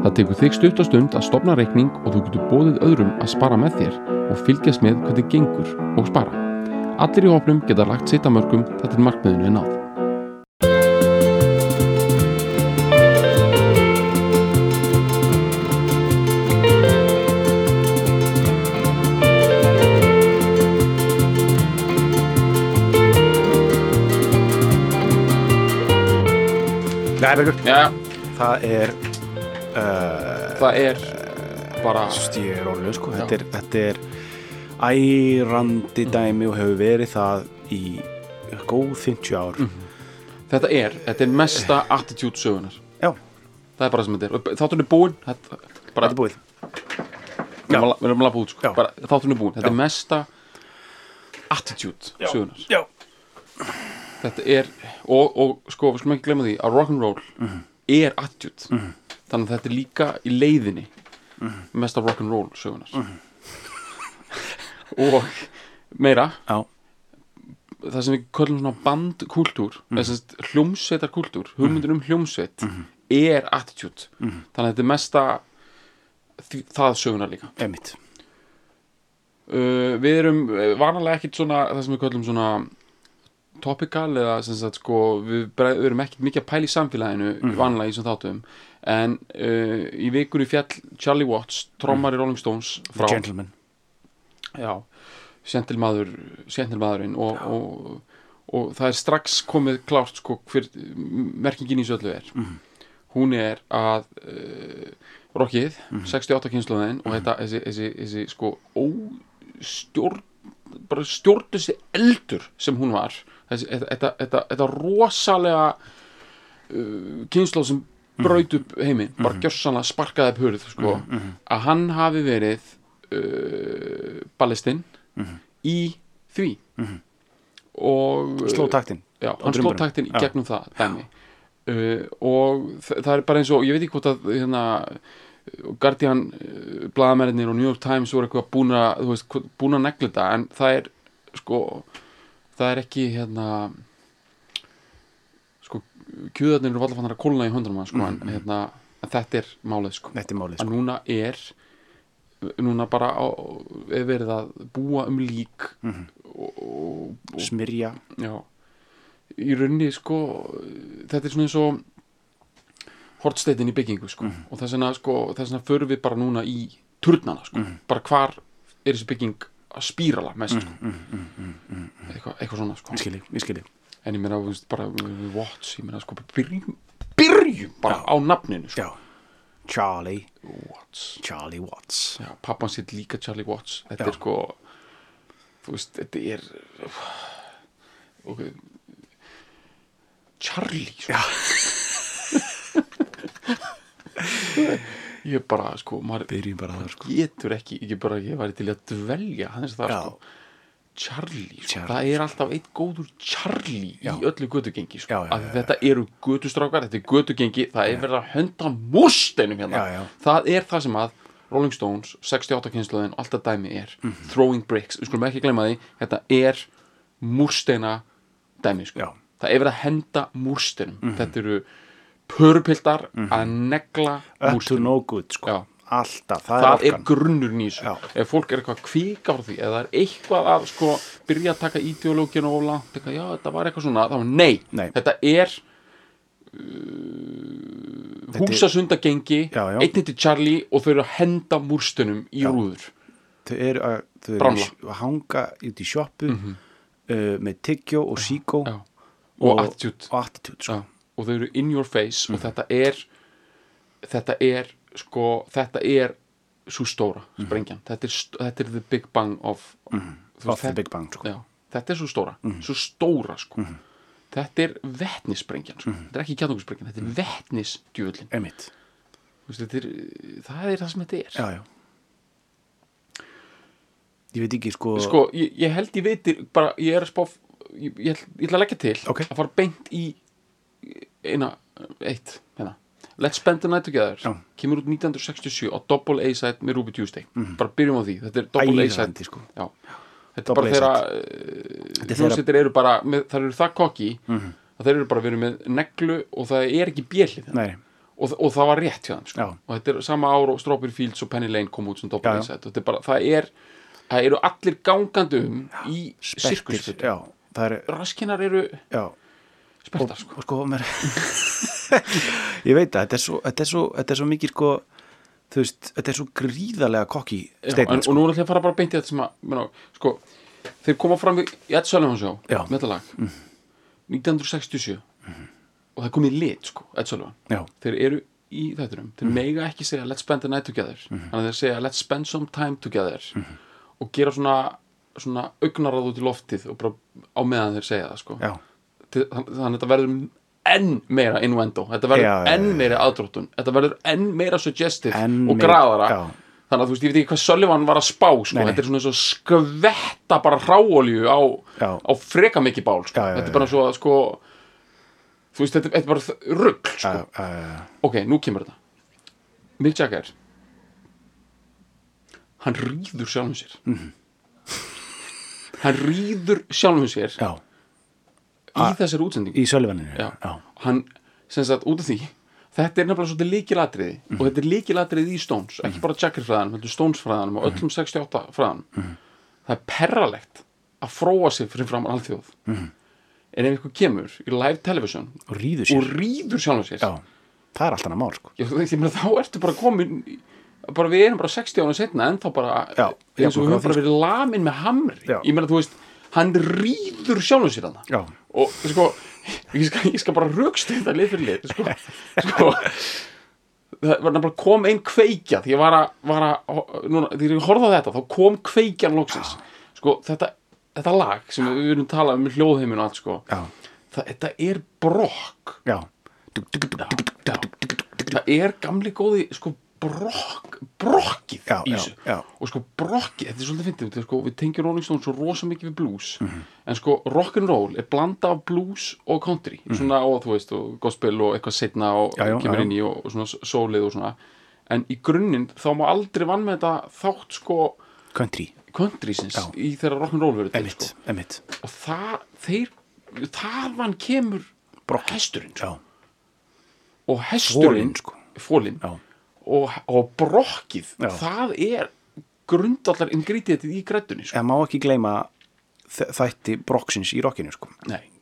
Það tekur þig stutt og stund að stopna reikning og þú getur bóðið öðrum að spara með þér og fylgjast með hvernig gengur og spara. Allir í hópnum geta lagt sitt að mörgum þetta er markmiðinu er náð. Nei, það er, það er bara... er orðið, sko, þetta er, þetta er ærandi dæmi og hefur verið það í góð 50 ár. Þetta er, þetta er mesta attitude sögunar. Já, Það er bara sem þetta er. Þátturinn er búinn, þetta, bara, þetta er búið. við erum lafa út, sko. Já. Bara, þátturinn er búinn. Þetta Já. er mesta attitude sögunar. Já. Þetta er, og, og sko, við skulum ekki glemma því að rock'n'roll er attitude. Þannig að þetta er líka í leiðinni mesta rock'n'roll sögunar. og meira, Já, það sem við köllum svona bandkultúr mm. þess að hljómsveitarkultúr hugmyndir um hljómsveit er attitude. Þannig að þetta er mesta það söguna líka. Uh, við erum eh, vanalega ekkit svona það sem við köllum svona topical eða sem sagt sko við, við erum ekkit mikið að pæla í samfélaginu vanalega í svona þáttum. En uh, í vikunni fjall Charlie Watts trommar í Rolling Stones frá. Gentleman. já, sentilmaður sentilmaðurinn og, og, og það er strax komið klárt sko hver merkingin í þessu öllu er. Hún er að uh, rockið, 68 kynnslóðin og þetta, þessi, þessi, þessi sko bara stjórn þessi eldur sem hún var þetta, þetta, þetta, þetta rosalega uh, kynnslóð sem braut upp heiminn, bara gjörsanlega sparkaði upp hurð sko, að hann hafi verið uh, ballistinn í því. Og Sló taktinn. já, hann sló drumburum. taktin í Já. gegnum það dæmi. Uh, og það er bara eins og ég veit ekki hvort að hérna, Guardian uh, blaðamennir og New York Times voru eitthvað búin að búin að negla þetta en það er sko það er ekki hérna sko kjöðarnir eru alltaf fannar að kólna í höndunum sko, en, hérna, en þetta er málið sko er málið, að sko. núna er núna bara á, er verið að búa um lík Mhm. og, og, og Smyrja. já í rauninni sko þetta er svona eins og hortsteitin í byggingu sko Mhm. og þess vegna sko þess vegna förum við bara núna í turnana sko Mhm. bara hvar er þessi bygging að spírala mest sko Mhm, eitthvað, eitthvað svona sko ég skilji. en ég meina bara Watts ég meina sko byrjum, byrjum bara á nafninu sko Já. Charlie, Watts Charlie Watts. Já, pappan sitt líka Charlie Watts þetta Já. er sko veist, þetta er ok Charlie sko. ég bara sko maður bara það, sko. getur ekki, ég bara, ég væri til að dvelja hans það Já. sko Charlie, sko. Charlie, það er alltaf eitt góður Charlie Já. í öllu götugengi sko. Já, já, að þetta eru götustrákar, þetta er götugengi það er verið að hönda múrsteinum hérna það er það sem að Rolling Stones, 68 kynnslóðin alltaf dæmi er, Mhm. throwing bricks við skulum ekki glemma því, þetta er múrsteina dæmi sko. Það er verið að henda múrsteinum þetta eru pörupildar að negla Up to múrsteinum no good, sko. Já. Alltaf, það, það er er grunnur nýs Já. ef fólk er eitthvað kvika á því eða er eitthvað að sko byrja að taka ideológinu og langt, eitthvað, já þetta var eitthvað svona þá nei, Nei. þetta er uh, húsasundagengi Já, já. einn til Charlie og þau eru að henda múrstunum í rúður Þau eru að, þau eru að hanga út í sjoppu uh, með tyggjó og síkó já. og, attitude og attitude, sko. Og þau eru in your face og þetta er þetta er sko, þetta er svo stóra sprengjan þetta er, st- þetta er the big bang of, þú veist, Of the big bang, sko. já, þetta er svo stóra, svo stóra sko. þetta er vetnissprengjan sko. þetta er ekki kjarnungusprengjan, þetta er vetnisdjöfullin Emitt. Það er það sem þetta er Já, já. ég veit ekki sko, sko, ég, ég held ég veitir bara, ég er að spá ég, ég, ég ætla að leggja til Ok. að fara beint í eina, eitt hérna. Let's Spend the Night Together. Já. kemur út 1967 á Double A-side með Ruby Tuesday. Bara byrjum á því, þetta er Double A-side sko. Þetta er bara þeirra er þeirra- hljómsveitir eru bara með, það eru það kokki Mhm. að þeir eru bara verið með neglu og það er ekki bjellið nei, og, og það var rétt hjá þeim sko. Og þetta er sama ár og Strawberry Fields og Penny Lane kom út sem Double. A-side og þetta er bara, það er það eru allir gangandi um í er raskinar eru já, spertar sko. og sko mér ég veit að þetta er svo, þetta er svo, þetta er svo mikið sko þú veist, þetta er svo gríðarlega kokki en, statement og nú er alltaf að fara bara beint í þetta sem að menna, sko, þeir koma fram í Ed Sullivan Show Já. með þetta lag 1967 og það komið í lit sko, Ed Sullivan. Já, þeir eru í þætturum þeir mega ekki segja let's spend the night together. Þannig að þeir segja let's spend some time together. Og gera svona svona augnarað út í loftið og bara á meðan þeir segja það sko. já, þannig að þetta verður enn meira innuendo, þetta verður Já, enn meira aðdróttun, þetta verður enn meira suggestive Enn og graðara. já. þannig að þú veist, ég veit ekki hvað Sullivan var að spá sko. Þetta er svona eins og skvetta bara hráolju á, á freka mikið bál sko. Þetta er bara svo að sko þú veist, þetta, er bara rugg sko. ok, nú kemur þetta. Mick Jagger. Hann rýður sjálfum sér. Mhm. hann rýður sjálfum sér. Já, í þessari útsendingu? í sölvaninu hann, sem sagt, út af því þetta er nefnilega svolítið líkilatriði Mhm. og þetta er líkilatriði í Stones, ekki bara Jagger fræðanum, heldur Stones fræðanum og Mhm. öllum 68 fræðanum. Það er perralegt að fróa sig fyrir fram alþjóð. Mhm. en ef ykkur kemur í live television og rýður og sér rýður sjálfum sér. Já, það er allt annað mál sko. Já, meina, þá ertu bara komin bara við erum bara 60 ára setna en þá bara Já, eins og við höfum bara verið lamin með hamri. Já. ég meina þú veist, hann rýður sjálfum sér hann og sko ég skal, ég skal bara rökstu þetta lið fyrir lið sko, sko það var nefnilega kom einn kveikja því ég var að, var að núna, þegar ég horfði á þetta þá kom kveikjan loksins. Sko þetta, þetta lag sem við erum talað um í hljóðheiminu og allt sko já, það, þetta er brokk. Já. Já, það er gamli góði sko brokk brokkið Já, í þessu já. og sko brokkið, þetta er svolítið fyndið þetta sko, við tengjum Rolling Stones svo rosa mikið við blues Mhm. en sko rock'n'roll er blanda af blues og country svona og þú veist og gospel og eitthvað setna og. Já, kemur inn í og, og svona sólið og svona en í grunninn þá má aldrei vann með þetta þátt sko country, countrysins Já. í þeirra rock'n'roll verður emitt, sko. emitt og það, þeir þaðan kemur Brokkið. hesturinn sko og hesturinn Folinn, sko. fólin já, og, og brokkið Já. það er grundallar ingrítiðið í grættunni sko. en má ekki gleyma þætti brokksins í rockinu sko.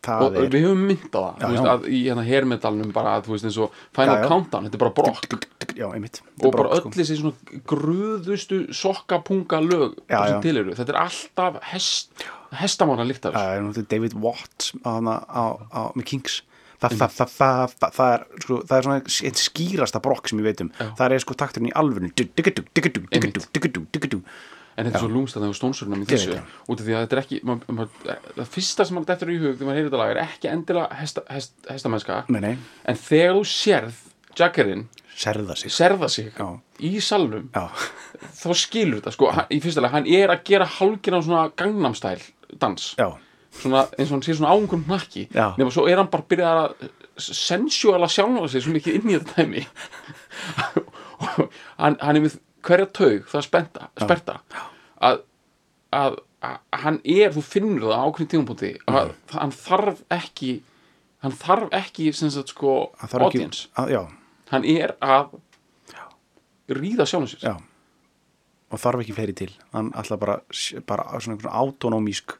Og er- við höfum mynd á það Já, veist, að, í hérna hermetalnum bara að, þú veist eins og Final Já, já. Countdown, þetta er bara brokk. Já, einmitt. Og bara brokk, öll þessi svona gröðustu sokkapunga lög þetta er alltaf hest, hestamána líkt af þessu David Watts á, á, á, með Kings Fa, fa, fa, fa, það, er, sko, það er svona eitt skýrasta brokk sem ég veit um. Það er sko takturinn í diggadú en þetta er svo lúmst að það er stónsurnum í þessu. út af því að þetta er ekki mað, mað, það fyrsta sem maður dettur í hug þegar maður heyrir þetta lag er ekki endilega hesta, hest, nei, en þegar þú sérð Jaggerinn serða sig. serða sig í salnum þá skilur þetta sko, í fyrsta lega hann er að gera hálgina svona gangnamstæl dans, já, svona, eins og hann sé svona ángum hnakki, Já. nema svo er hann bara byrjað að sensuala sjálfa sig svo mikið inn í þetta dæmi. Og hann, hann er með hverja taug það spenta, sperta. Að, að, að hann er, þú finnur það á ákveðin tímapunkti að hann þarf ekki hann þarf ekki sem sagt sko þarf ekki audience, að, Já, hann er að ríða sjálfum sér. Já. Og þarf ekki fleiri til. Hann alltaf bara, bara svona, svona autonómísk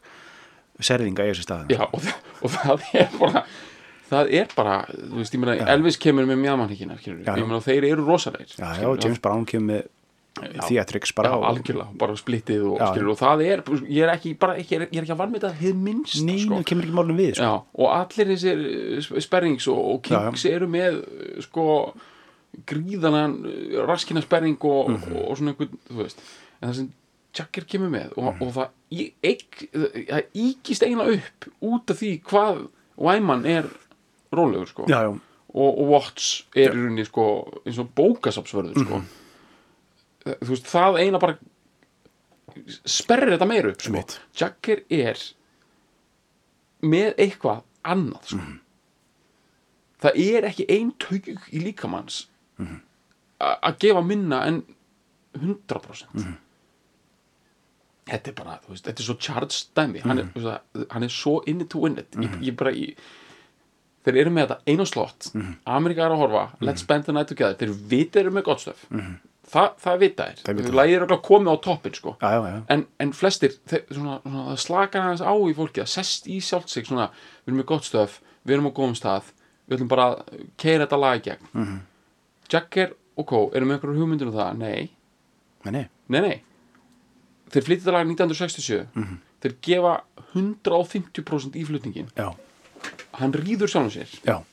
serðinga í þessu stað Já, og, þa- og það er bara það er bara, þú veist, ég meina Elvis kemur með mjadmannhyggjina, Já, ég já. meina þeir eru rosalegir já, já, James Brown kemur með theatrics bara já, algjörlega, bara splittið og, Já, skilur, og það er, ég er ekki bara, ekki, ég er ekki að varmita það hefð minnst Nei, sko. það kemur ekki málum við sko. já, og allir þessir eh, sp- sperrings og, og kings eru með eh, sko gríðanan raskina sperring og, Mhm. og, svona einhvern, þú veist en það sem Jacker kemur með og, Mhm. og það, eik, það íkist eiginlega upp út af því hvað Wyman er rólegur sko já, já, og, og Watts er í rauninni sko eins og bókasapsvörður sko Mhm. þú veist það eina bara sperrir þetta meira upp sko. Jagger er með eitthvað annað sko. Mhm. það er ekki ein taug í líkamanns Mhm. a- að gefa minna en 100% Mhm. Þetta er bara þú veist, þetta er svo charged dæmi. Hann, er, þú veist, það- hann er svo in it to win it. Ég, ég bara ég, þeir eru með þetta einu slott Mhm. Amerika er að horfa, let's spend the night together. Þeir vita eru með gott stöf Þa, það vita Mhm. Þeir lægir okkur komið á toppin sko. já, já, já, en, en flestir þeir, svona, svona, slakar hans á í fólki það sest í sjálft sig svona, við erum með gott stöf við erum á góðum stað við ætlum bara að keira þetta lag í gegn. Mm. -hmm. Jagger og Kó eru með einhverjum hugmyndir um það, nei. Nei, nei, Nei, nei Þeir flytja þetta lag 1967 Mhm. Þeir gefa 150% í flutningin já, Hann rýður sjálfum sér. Já.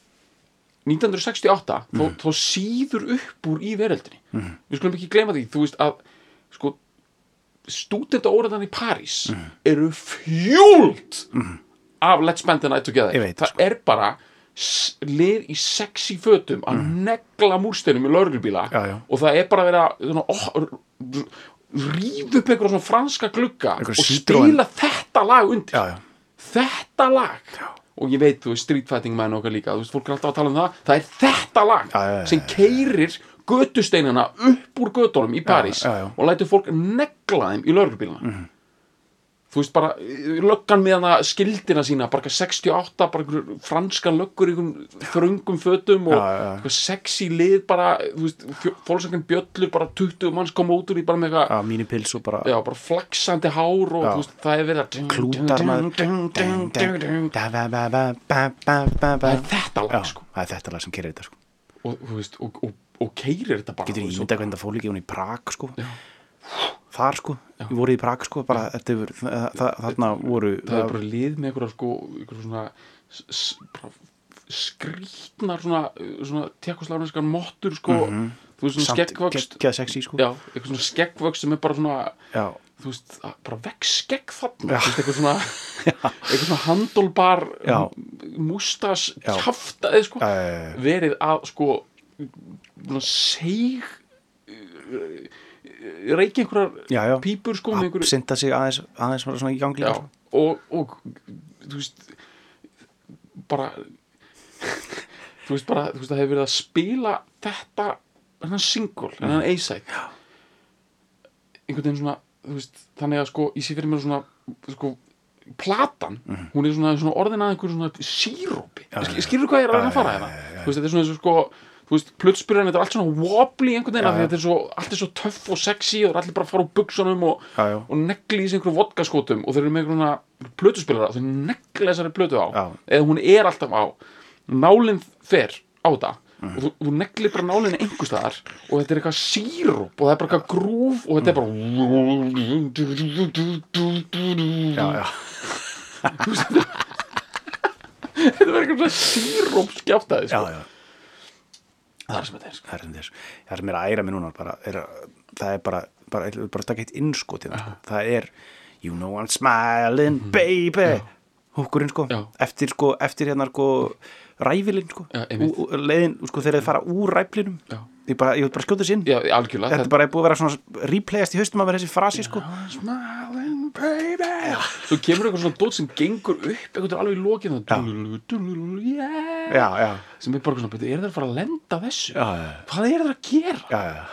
1968 Mhm. þó, þá síður upp úr í veröldinni. Við skulum ekki gleyma því Þú veist að sko, stúdenda óræðan í París Mhm. eru fjúlt af Let's Spend the Night Together. Veit, Það sko. er bara lið í sexy fötum að negla múrsteinum í lauruglubíla og það er bara að vera svona, oh, ríf upp einhverja svona franska glugga og spila þetta lag undir. Já, já, þetta lag. Og ég veit, þú veist, Street Fighting menn okkar líka þú veist, fólk er alltaf að tala um það. Það er þetta lag sem keirir götusteinana upp úr götunum í já. og lætur fólk negla þeim í lauruglubílana þú veist bara löggan með hana skildina sína bara eitthvað 68, bara franskan löggur í þröngum fötum og Já, já, já. sexy lið bara, þú veist, fólksakinn bjöllur bara 20 manns koma út úr í bara með eitthvað já, mínu pils og bara já, bara flaksandi hár og Já. þú veist, það er verið að klútar maður. Þetta lag sko. það er þetta lag sem kerir þetta sko. Og, þú veist, og, og, og keirir þetta bara Getur ég veist, ímyndað hvernig það fór líka hún í Prag sko Þar sko, við vorum í Prag sko bara, yfir, það, það, þarna voru það er bara lið með einhverja sko, einhverja svona s- s- bara skrýtnar svona, svona tekoslánarskan mottur sko, þú veist svona skeggvöxt sko. Já, eitthvað svona skeggvöxt sem er bara svona Já, þú veist, bara vekk skegg þarna. Eitthvað svona eitthvað svona handolbar Já. mústas Já. kjaftaði sko. Já, já, já, já. verið að sko svona seig reiki einhverjar pípur sko einhverju Absinta sig aðeins, aðeins svona í líka, sko. og, og þú veist bara þú veist bara, þú veist það hefur verið að spila þetta, þennan single þennan A-side. Einhvern veginn svona, þú veist þannig að sko, ég sé fyrir mér svona sko, platan, hún er svona, svona orðin að einhverju svona sírópi. Skilur hvað ég er að reyna að fara já, hérna? þú veist, þetta er svona eins og sko þú plötspyrjan, þetta er allt svona wobbly einhvern veginn, Já, já. þetta er svo, allt er svo töff og sexy og er allir bara fara úr buksunum og, Já, já. og negli í sig einhverjum vodkaskotum og þeir eru með einhverjum plötuspilara og þeir negli þessari plötu á Já. eða hún er alltaf á nálinn fer á þetta Mhm. og þú, þú neglir bara nálinni einhver staðar og þetta er eitthvað sírup og það er bara eitthvað grúf og þetta er bara Já, já, þetta verður eitthvað sírup skjátaði já, sko. já. Það er sem þetta er sko. Það er þess Það sem er að æra mig núna bara, er, að- Það er bara, bara, bara, taka eitt innskot hérna, sko. Það er You know I'm smiling baby. Húkurinn sko. Já. Eftir sko, eftir hérna sko Ræfilinn sko. Já, Leiðin, sko, þegar þið fara úr ræflinum. Já. Ég bara, ég vil bara skjóta þess inn. Já, algjörlega. Þetta er bara búið að vera svona replayast í haustum að vera þessi frasi sko. Smiling baby. Svo kemur eitthvað svona dót sem gengur upp eitthvað alveg í já, sem er bara svona, "Bíddu, er það að fara að lenda þessu? Já, já, hvað er það að gera? Já, já.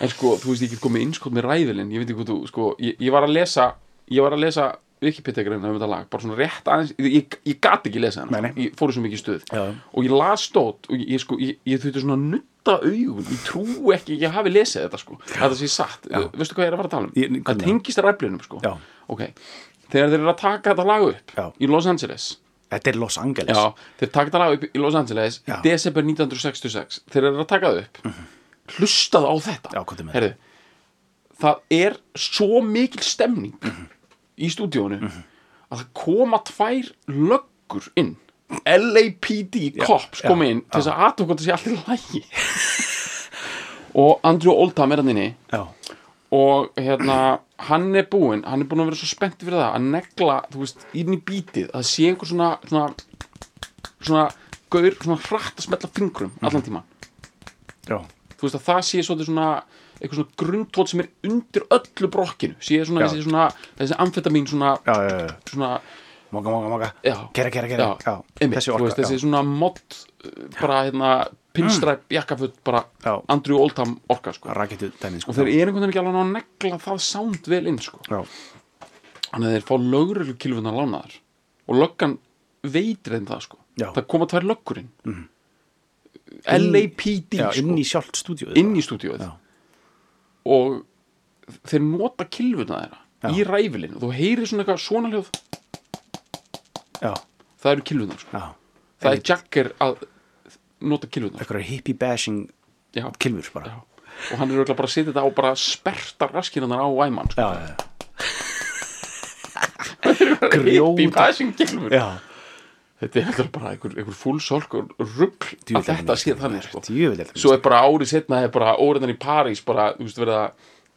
en sko, þú veist, ég get komið innskot með ræðilinn. Ég veit ekki hvað þú, sko, ég, ég var að lesa ég var að lesa Wikipedia-greina um þetta lag bara svona rétt aðeins, ég, ég, ég gat ekki lesa hana Nei, nei. ég fóru svo mikið stuð. Já. og ég las stótt og ég, ég, sko, ég, ég þurfti svona að nutta augun. Ég trú ekki, ég hafi lesið þetta sko. Að það sé satt, veistu hvað ég er að fara að tala um? Ég- það tengist ræflinum sko. Já. ok, þegar þeir eru að taka þetta lag upp Já. í Los Angeles. Þetta er Los Angeles. Já, þeir taka þetta lag upp í Los Angeles Já. desember 1966 þeir eru að taka það upp. Hlustaðu á þetta. Já, hvað er með Heyrðu, það er svo mikil stemning í stúdíónu að það koma tvær löggur inn LAPD cops já, koma inn til þess að aðtöku þetta sé allir lægi og Andrew Oldham er hann inni. Já, og hérna hann er búinn, hann er búinn að vera svo spennt fyrir það að negla, þú veist, inn í bítið að sé einhver svona svona, svona gaur, svona hratt að smetla fingrum allan tíma, já, þú veist að það sé svona eitthvað svona grundtótt sem er undir öllu brokkinu. Sé svona Já. þessi svona þessi amfetamín svona, já, já, já, svona moga, moga já, gera, gera, gera, þessi orka veist, þessi svona mod bara hérna pinstræp jakkafutt bara Já. Andrew Oldham orka sko. dæmið sko. Og þeir eru einhvern veginn ekki alveg að negla það sound vel inn sko. já, þannig að þeir fá lögreglu kilfunar lánaðar. Og löggan veitir þeim það sko. Já. það koma tvær löggurinn mm. LAPD sko, inn í sjálft stúdíu inn í stúdíóið. Já. og þeir nota kilfuna þeirra í ræfilinn. Og þú heyrir svona eitthvað svona hljóð já, það eru kilfunar sko. það er Jacker að nota kilfunar eitthvað hippie bashing já, kilfur bara. Já. og hann er örugglega bara að setja þetta á bara sperta raskinunar á æmann sko. hippie bashing kilfur já, þetta er heldur bara einhver, einhver fullsolk og rugg að þetta sé þannig sko. svo er bara árið setna er bara óriðan í París bara, þú veist, verið að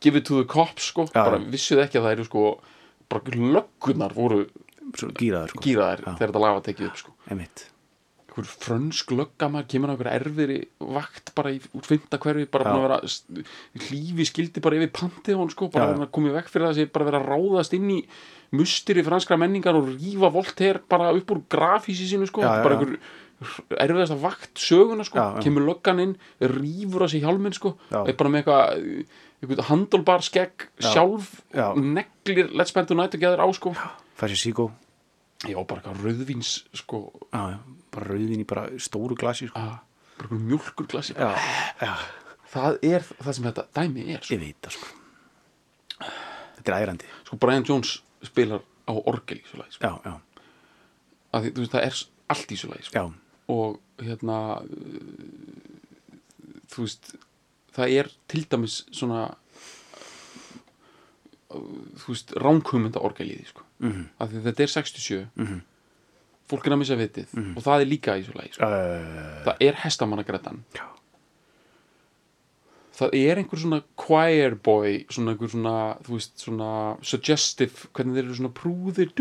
give it to the cops sko, bara vissuð ekki að það eru sko bara löggunar voru gýraður sko gýraðir Já. þegar þetta lag var tekið upp sko einhver frönsk lögga maður kemur á einhver erfiðri vakt bara í, úr fymta hverfi bara Já. að vera hlífi skildi bara yfir pantið sko, bara Já, já. að komið vekk fyrir það að sé bara vera að ráðast inn í musteri franskra menningar og rífa Voltaire bara upp úr grafísi sínu sko, Já, já, bara já. einhver erfiðasta vakt söguna sko, Já, já. kemur löggan inn rífur á sig hjálminn sko Já. er bara með eitthvað handolbar skegg Já. sjálf Já. neglir Let's Spend the Night Together á sko fær sér síkó já, bara eitthvað rauðvíns sko, bara rauðin í bara stóru glasi sko. að, bara mjölkur glasi já, já, það er það sem þetta dæmi er sko. ég veit það sko þetta er ærandi sko Brian Jones spilar á orgel í svo lagi sko. það er allt í svo lagi sko. og hérna þú veist það er til dæmis svona þú veist ránkumunda orgel í því sko. Mhm, að því þetta er 67 mhm. Fólk er að missa vitið. Og það er líka í svo lagi sko. uh, það er hestamannagrættan já, það er einhver svona choir boy svona einhver svona, þú veist, svona suggestive, hvernig þeir eru svona prúðir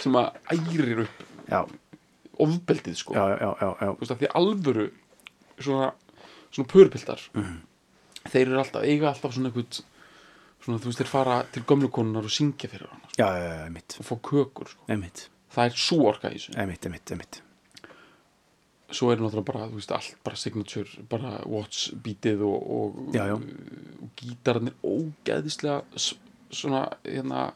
sem að ærir upp já, ofbeldið sko. Já, já, já, já. þú veist því alvöru svona, svona pörpildar þeir eru alltaf, eiga alltaf svona einhvern svona, þú veist, þeir fara til gömlukonunar og syngja fyrir hana sko, og fá kökur sko. það er svo orka í þessu einmitt, einmitt, einmitt. svo er náttúrulega bara, þú veist, allt bara signature, bara watch beatið og, og, Já, já. og gítararnir ógeðislega svona, hérna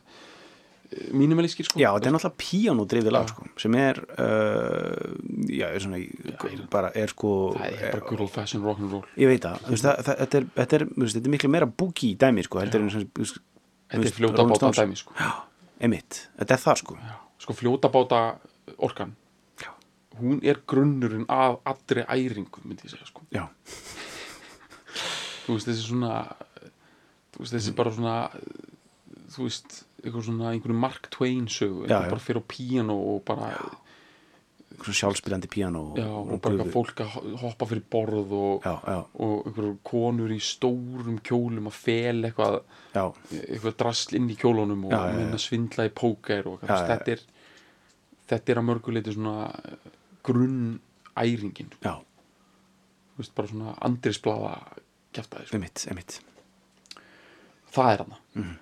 mínimalískir sko. Já, þetta er náttúrulega píanódrifið lag Já. sko, sem er uh, já, er svona í- bara er sko það er bara good old fashion rock'n'roll ég veit það, þú veist, þetta, er, þetta, er, þetta er miklu meira boogie dæmi sko, þetta er fljóta báta dæmi sko. Já, einmitt, þetta er það sko. Já, sko fljóta báta orkan. Já. hún er grunnurinn af allri æringu myndi ég segja sko. Já, þú veist þessi svona þú veist þessi bara svona þú veist einhverju Mark Twain sögu Já, já. bara fyrir á píano og bara já, sjálfspilandi píano og, og, og bara fólk að ho- hoppa fyrir borð og, Já, já, og einhverjum konur í stórum kjólum að fel eitthvað já, eitthvað drasl inn í kjólunum og Já, já, já. minna svindla í póker Já, já, já. þetta er þetta er að mörguleiti svona grunn æringin já, þú veist, bara svona andrisblaða kjaftaði, sko. það er hana Mhm.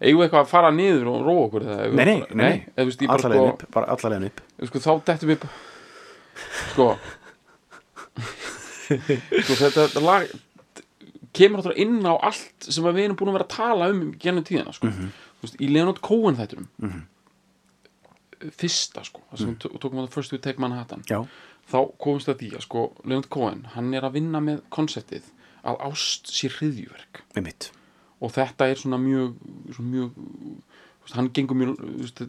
Eigum við eitthvað að fara niður og róa okkur eða, Nei, nei, nei, nei. þú veist, Allalegin sko, upp, bara allalegin upp. Sko, þá dettum við sko. Sko þetta, lag kemur náttúrulega inn á allt sem við erum búin að vera að tala um gennum tíðina sko. Mhm. þú veist, í Leonard Cohen þættunum fyrsta sko það sem við tó- tókum að það first we take Manhattan Já, þá komumst að því að sko Leonard Cohen, hann er að vinna með konseptið að ást sér hriðjuverk einmitt og þetta er svona mjög, svona mjög veist, hann gengur mjög veist,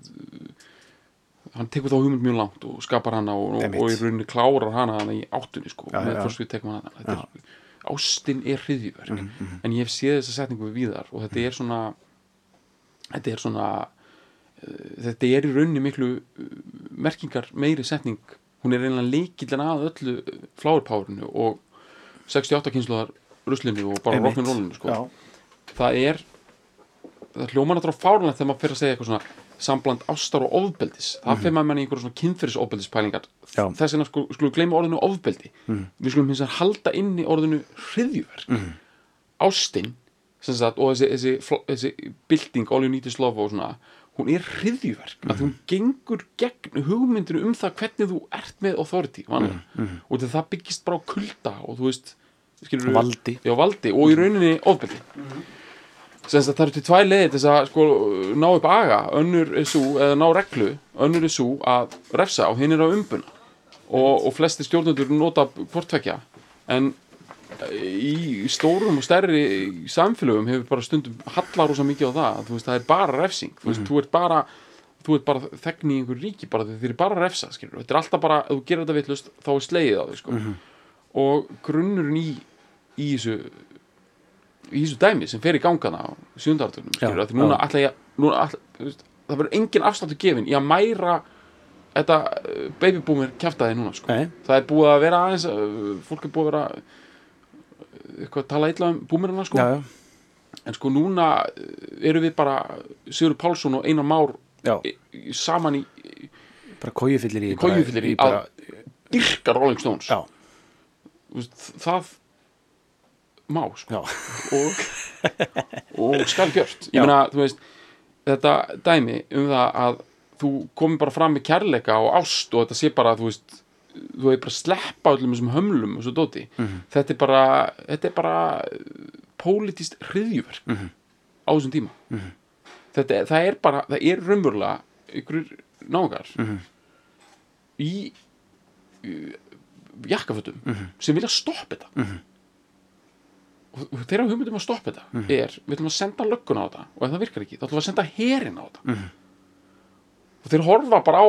hann tekur þá hugmynd mjög langt og skapar hana og, og, og í rauninni klárar hana hana í áttunni sko, fyrst við tekum hana þetta er, ástin er hriðjuverk en ég hef séð þessa setningu við víðar og þetta er svona þetta er svona uh, þetta er í rauninni miklu uh, merkingar meiri setning. Hún er reynilega leikillin að öllu flower powerinu og 68 kynsluðar ruslinu og bara rock'n'rollinu sko. Já, það er það hljóma náttúrulega fárunlegt þegar maður fyrir að segja eitthvað svona sambland ástar og ofbeldis. Það fyrir maður manni í einhverjum svona kynferðisofbeldispælingar þess vegna sko, skulum gleyma orðinu ofbeldi. Við skulum hins vegar halda inn í orðinu hryðjuverk. Ástin sem sagt, og þessi, þessi, þessi bylting, all you need is love og svona hún er hryðjuverk. Að hún gengur gegn hugmyndinu um það hvernig þú ert með authority vanlega. og þetta það byggist bara á kulda og þú veist skilurðu- Valdi. já, valdi og í rauninni ofbeldi það eru til tvær leiðir til þess að sko, ná upp aga. Önnur er svo, eða ná reglu önnur er svo að refsa og hinn er á umbuna. Og, og flesti stjórnendur nota hvortvekja en í stórum og stærri samfélögum hefur bara stundum hallar rosa mikið á það. Veist, það er bara refsing. Þú veist, þú ert bara þú ert bara þegni í einhver ríki bara þeir eru bara að refsa, skilur þetta er alltaf bara, ef þú gerir þetta vittlust, þá er slegið á þau sko. og grunnurinn í í þessu í þessu dæmi sem fer í gangana á sjöndartunum, skilur, Já, því núna ætla ég núna veist, það verður engin afsláttu gefin í að mæra þetta uh, babyboomer kjaftaði núna sko. Það er búið að vera aðeins uh, fólk er búið að vera uh, eitthvað að tala illa um boomerina sko. en sko núna eru við bara Sigur Pálsson og Einar Már í- í- saman í bara kójufyllir í í bara, dyrka Rolling Stones. Já, það má sko. og, og skal gjört ég meina, þú veist þetta dæmi um það að þú komir bara fram með kærleika og ást og þetta sé bara, þú veist þú hefur bara sleppa öllum þessum hömlum og svo dóti, þetta er bara þetta er bara pólitíst hryðjuverk á þessum tíma. Þetta, er- það er bara það er raunverulega ykkur náungar í, í jakkafötum sem vilja stoppa þetta. Og þeirra hugmyndum að stoppa þetta er, við ætlum að senda lögguna á þetta og ef það virkar ekki, þá ætlum við að senda herin á þetta. Og þeir horfa bara á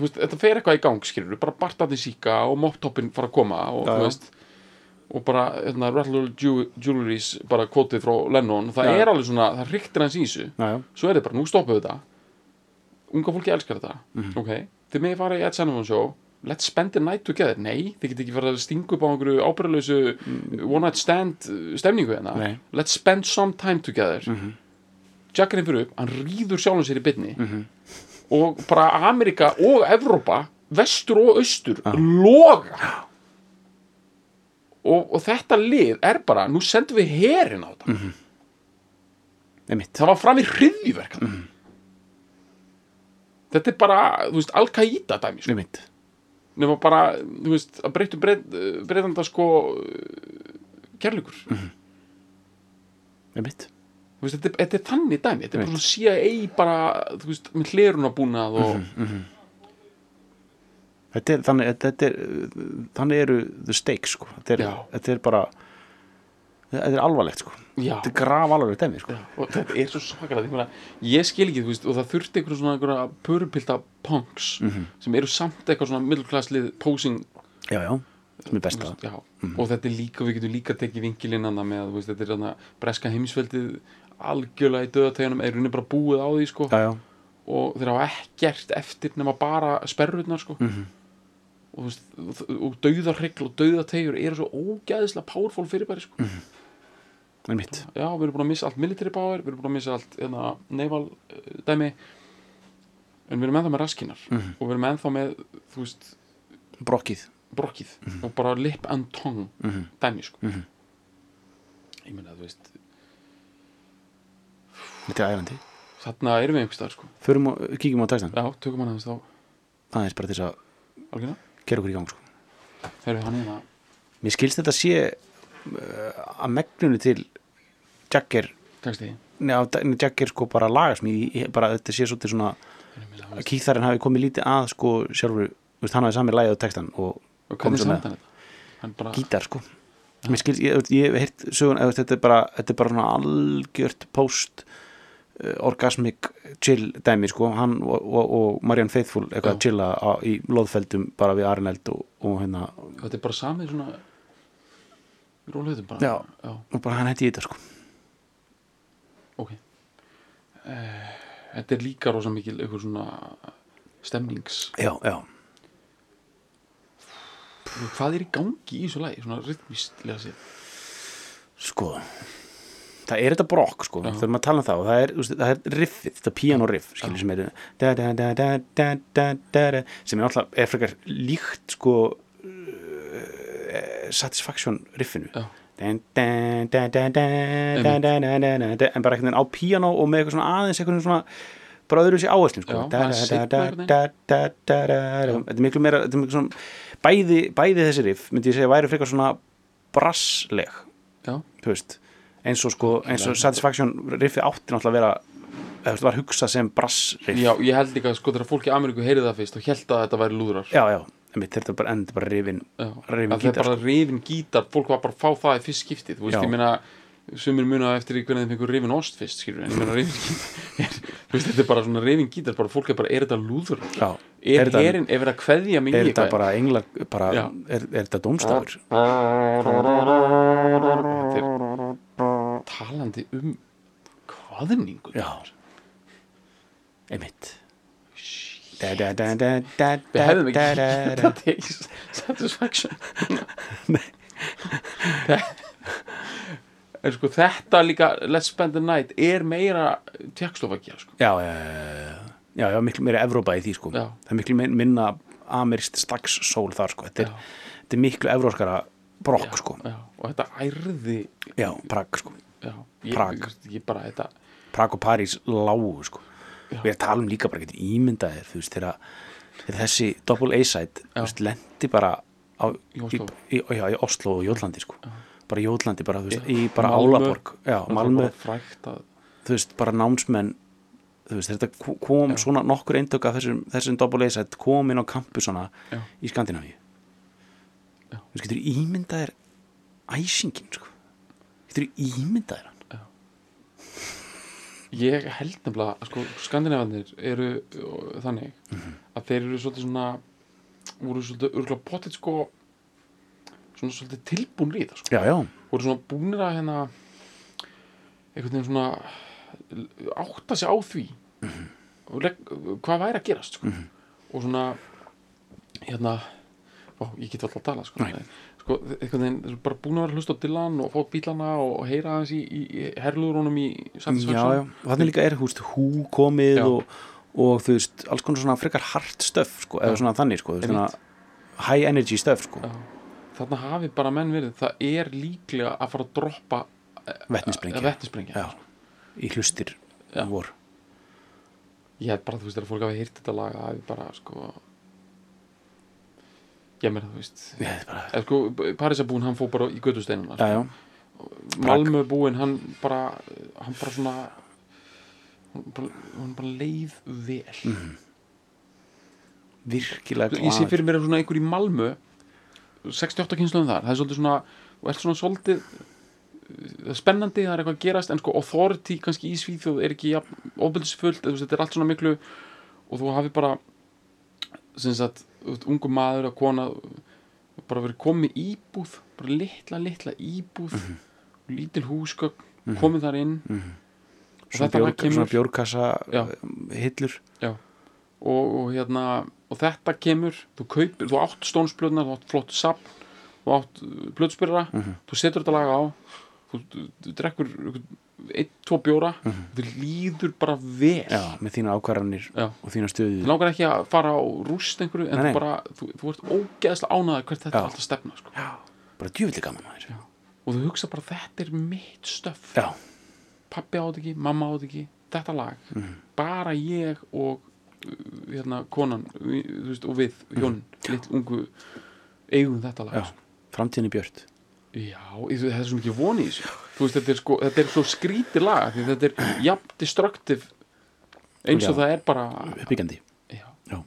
veist, þetta fer eitthvað í gang skilur bara bartandi síka og moptoppin fara að koma og Já, þú veist og bara, hérna, Rattle Jew- Jewelries bara kvotið frá Lennon það Já. er alveg svona, það ríktir hans í þessu. Já, svo er þið bara, nú stoppum við þetta. Unga fólki elskar þetta. Ok, þið megið fara í Ed Sullivan show let's spend the night together, nei þið get ekki fara að stinga upp á einhverju ábyrðalösu one night stand uh, stemningu hérna. Let's spend some time together. Jackarinn fyrir upp, hann rýður sjálfum sér í bytni og bara Amerika og Evrópa vestur og austur loga. Og, og þetta lið er bara, nú sendum við herin á þetta. Einmitt. Það var fram í hryðjuverkan þetta er bara, þú veist, Al-Qaida dæmi sko. Nema bara, þú veist, að breyttu breytanda sko kærleikur. Einmitt. Þú veist, þetta, er- þetta er þannig dæmi, þetta er bara svona CIA bara, þú veist, með hleruna búnað og þetta er, þannig, þetta er, þannig eru the stakes sko, þetta er, þetta er bara þetta er alvarlegt sko. Já, þetta er graf alvarlegt dæmi sko. Og þetta er svo svakalegt ég, ég skil ekki, þú veist, og það þurfti einhverjum svona einhverja pörupilta punks sem eru samt eitthvað svona middle-class-lið posing. Já, já, sem er besta. Veist, já, og þetta er líka, við getum líka tekið vinkilinn annað með, veist, þetta er þarna breska heimsveldið algjörlega í döðategunum er rauninni bara búið á því, sko. Já, já, og þeir hafa ekkert eftir nema bara sperrurnar, sko. Þú veist, og- og döðarregl og döðategur eru svo ógæðislega powerful fyrirbæri, sko einmitt. Já, við erum búin að missa allt military power við erum búin að missa allt hérna, naval uh, dæmi. En við erum ennþá með raskinar. Og við erum ennþá með, veist, brokkið. brokkið. Og bara lip and tongue dæmi sko. Ég meina þú veist. Þetta er æfandi þarna erum við einhvers staðar sko. Kíkjum á textan já, tökum hann aðeins þá. Aðeins bara til þess að gera okkur í gang sko. Hann hérna. Mér skilst þetta sé að megnunni til neða, Jagger sko bara lagasmíð bara þetta sé svolítið svona að kýþarinn hafi komið lítið að sko sjálfur, hann hafi samið lægið á textan og og komið hvernig svo samt með hann þetta? Hann bara gítar sko. Mér skilst, ég, ég hef heyrt sögun eða, þetta er bara, þetta er bara svona algjört post uh, orgasmic chill dæmi sko. Hann og, og, og Marianne Faithfull eitthvað að chilla á, í loðfeldum bara við Arneld og, og hérna þetta er bara samið svona Róluðum bara? Já, Já. og bara hann hætti í þetta sko Ok uh, Þetta er líka rosa mikil eitthvað svona stemnings Já, já Hvað er í gangi í þessu lagi, svona rytmistlega sér? Sko það er þetta brokk sko, Já. þurfum að tala um það og það er, úst, það er riffið, þetta piano riff skilur sem er da, da, da, sem er alltaf er frekar líkt sko Satisfaction riffinu. Já. En bara einhvern veginn á piano og með eitthvað svona aðeins eitthvað svona bara öðru sér áherslin sko. þetta er miklu meira bæði þessi riff myndi ég segja væri frekar svona brassleg eins og sko eins og Satisfaction riffið átti náttúrulega að vera var hugsað sem brassriff. Já ég held líka sko þegar fólk í Ameríku heyrið það fyrst og held að þetta væri lúðrar. Já já þetta er bara, en þetta er bara rifin Rifinn að það er gítar, bara rifin gítar fólk var bara að fá það í fyrst skiptið. Þú veist, ég meina sumir muna eftir í hvernig þeim fengur rifin ost fyrst skilur, en ég meina rifin gítar þetta er bara svona rifin gítar bara fólk er bara, er þetta lúður já, er þetta- herin, er kveðja mig í er þetta bara englar bara, er, er þetta dómstafur? Þetta er talandi um kvaðningu já. einmitt da, da, da, da, da, við hefðum ekki þetta til satisfaction. En sko þetta líka Let's Spend the Night er meira Tjekkslóvakia sko. já, já, já, miklu meira Evrópa í því sko. Það er miklu min- minna amirist slags sól þar sko. Þetta er, miklu evróskara brokk sko. og þetta ærði já, Prag sko. Prag. og París lágu sko. Og ég er að tala um líka bara getur ímyndaðir þú veist þegar þegar þessi double A-side Já. lendi bara á, Í í, já, í Oslo og Jólandi sko bara Jólandi bara, veist, Já. í bara. Álaborg já, Malmö, þú veist, bara námsmenn veist, þetta ko- kom svona nokkur eindök af þessum, þessum double A-side kom inn á campusana Já. í Skandinavíu Já. þú veist, getur ímyndaðir æsingin sko getur ímyndaðir ég held nefnilega sko, skandinavarnir eru þannig Mhm. að þeir eru svolítið svona voru svolítið örgulega potið sko svona svolítið tilbúin í það sko. já, já, voru svona búnir að hérna einhvern veginn svona átta sig á því Mhm. og legg, hvað væri að gerast sko. og svona hérna ó, ég get alltaf að tala sko, Nei. Sko einhvern veginn, þeir eru bara búin að vera að hlusta á Dylan og fá bílana og heyra aðeins í, í, herluðurónum í já, Satisfaction já og þannig líka er, þú veist, hú komið Já. og, og þú veist, alls konar svona frekar hart stöf, sko, eða Já. svona þannig, sko svona high energy stöf, sko Já. þarna hafi bara menn verið það er líklega að fara að droppa vetnisbrengja, vetnisbrengja já, í hlustir Já. vor ég held bara þú veist þegar fólk hafi hýrt þetta lag að hafi bara sko ég meina þú veist. Eða sko Parísabúin hann fór bara í gödusteinuna já, já, Malmö búin hann bara hann bara svona hann bara, hann bara leið vel. Mhm. virkilega ég sé fyrir mér svona einhver í Malmö 68 kynsluðum þar það er svolítið svona svona svolítið það er spennandi, það er eitthvað að gerast en sko authority kannski í Svíþjóð er ekki ofbeldisfullt, þetta er allt svona miklu og þú hafi bara sem sagt, ungu maður að kona bara verið komið íbúð bara litla, litla íbúð Mhm. lítil húsgögn komið þar inn og svona, þetta bjór, lag kemur svona bjórkassa Já. um, hillur Já, og, og hérna og þetta kemur, þú kaupir þú átt stónsblöðnar, þú átt flott sapn þú átt blöðspyrra Mhm. þú setur þetta lag á þú, þú, þú drekkur einn, tvo bjóra. Þú líður bara vel. Mhm. já, með þína ákvarðanir og þína stöðu. Þú langar ekki að fara á rúst einhverju en Nei, nei. þú bara, þú, þú ert ógeðslega ánæður hvert þetta Já. er alltaf stefna sko. bara djúvillig gaman að þér og þú hugsa bara þetta er mitt stöf. Já, pappi átt ekki, mamma átt ekki þetta lag, Mhm. bara ég og uh, hérna konan veist, og við, hjónin lill ungu eigum þetta lag Mhm. já, framtíðinni björt já, það er svo mikið von í þú veist, þetta er, sko, þetta er svo skrítið lag þetta er jafn destructive eins og Já. það er bara. Já.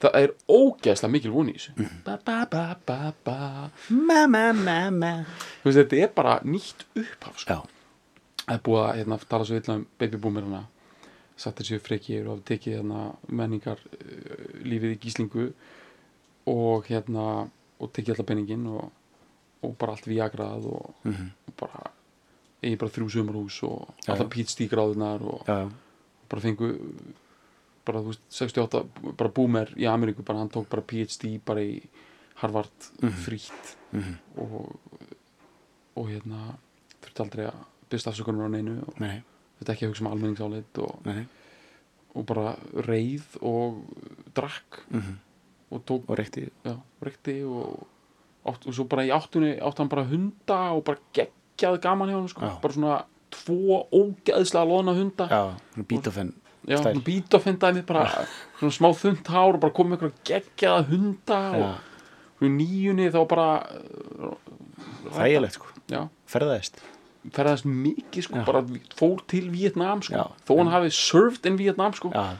það er ógeðslega mikil von í þessu Mhm. ba, ba, ba, ba, ba. mamma, mamma þú veist, þetta er bara nýtt upphaf sko. það er búið að hérna, tala svo illa um babyboomerana satt þessi frekir og tekið hérna, menningar uh, lífið í gíslingu og hérna og tekið alltaf peningin og, og bara allt viagrað og, Mhm. og bara eigi bara þrjú sumarhús og Já, alltaf pítstígráðunar og já, bara fengu bara þú veist 68 bara boomer í Ameríku bara hann tók bara PhD bara í Harvard Mhm. frítt Mhm. og og hérna þurfti aldrei að byrst afsökunar á neinu og nei, þetta ekki að hugsa um almenningsálit og, og bara reið og drakk Mm og tók, og reykti og, og svo bara í áttunni átt hann bara hunda og bara geggjað gaman hjá hann sko. Bara svona tvo ógeðslega loðna hunda. Bítofendaði mig bara svona smá þund hár og bara komið einhverja geggjaða hunda já, og nýjunni þá bara uh, þægilegt sko, ferðaðist. Ferðast mikið sko, Já. bara fór til Vietnam sko, Já. þó hann hafi served in Vietnam sko, já,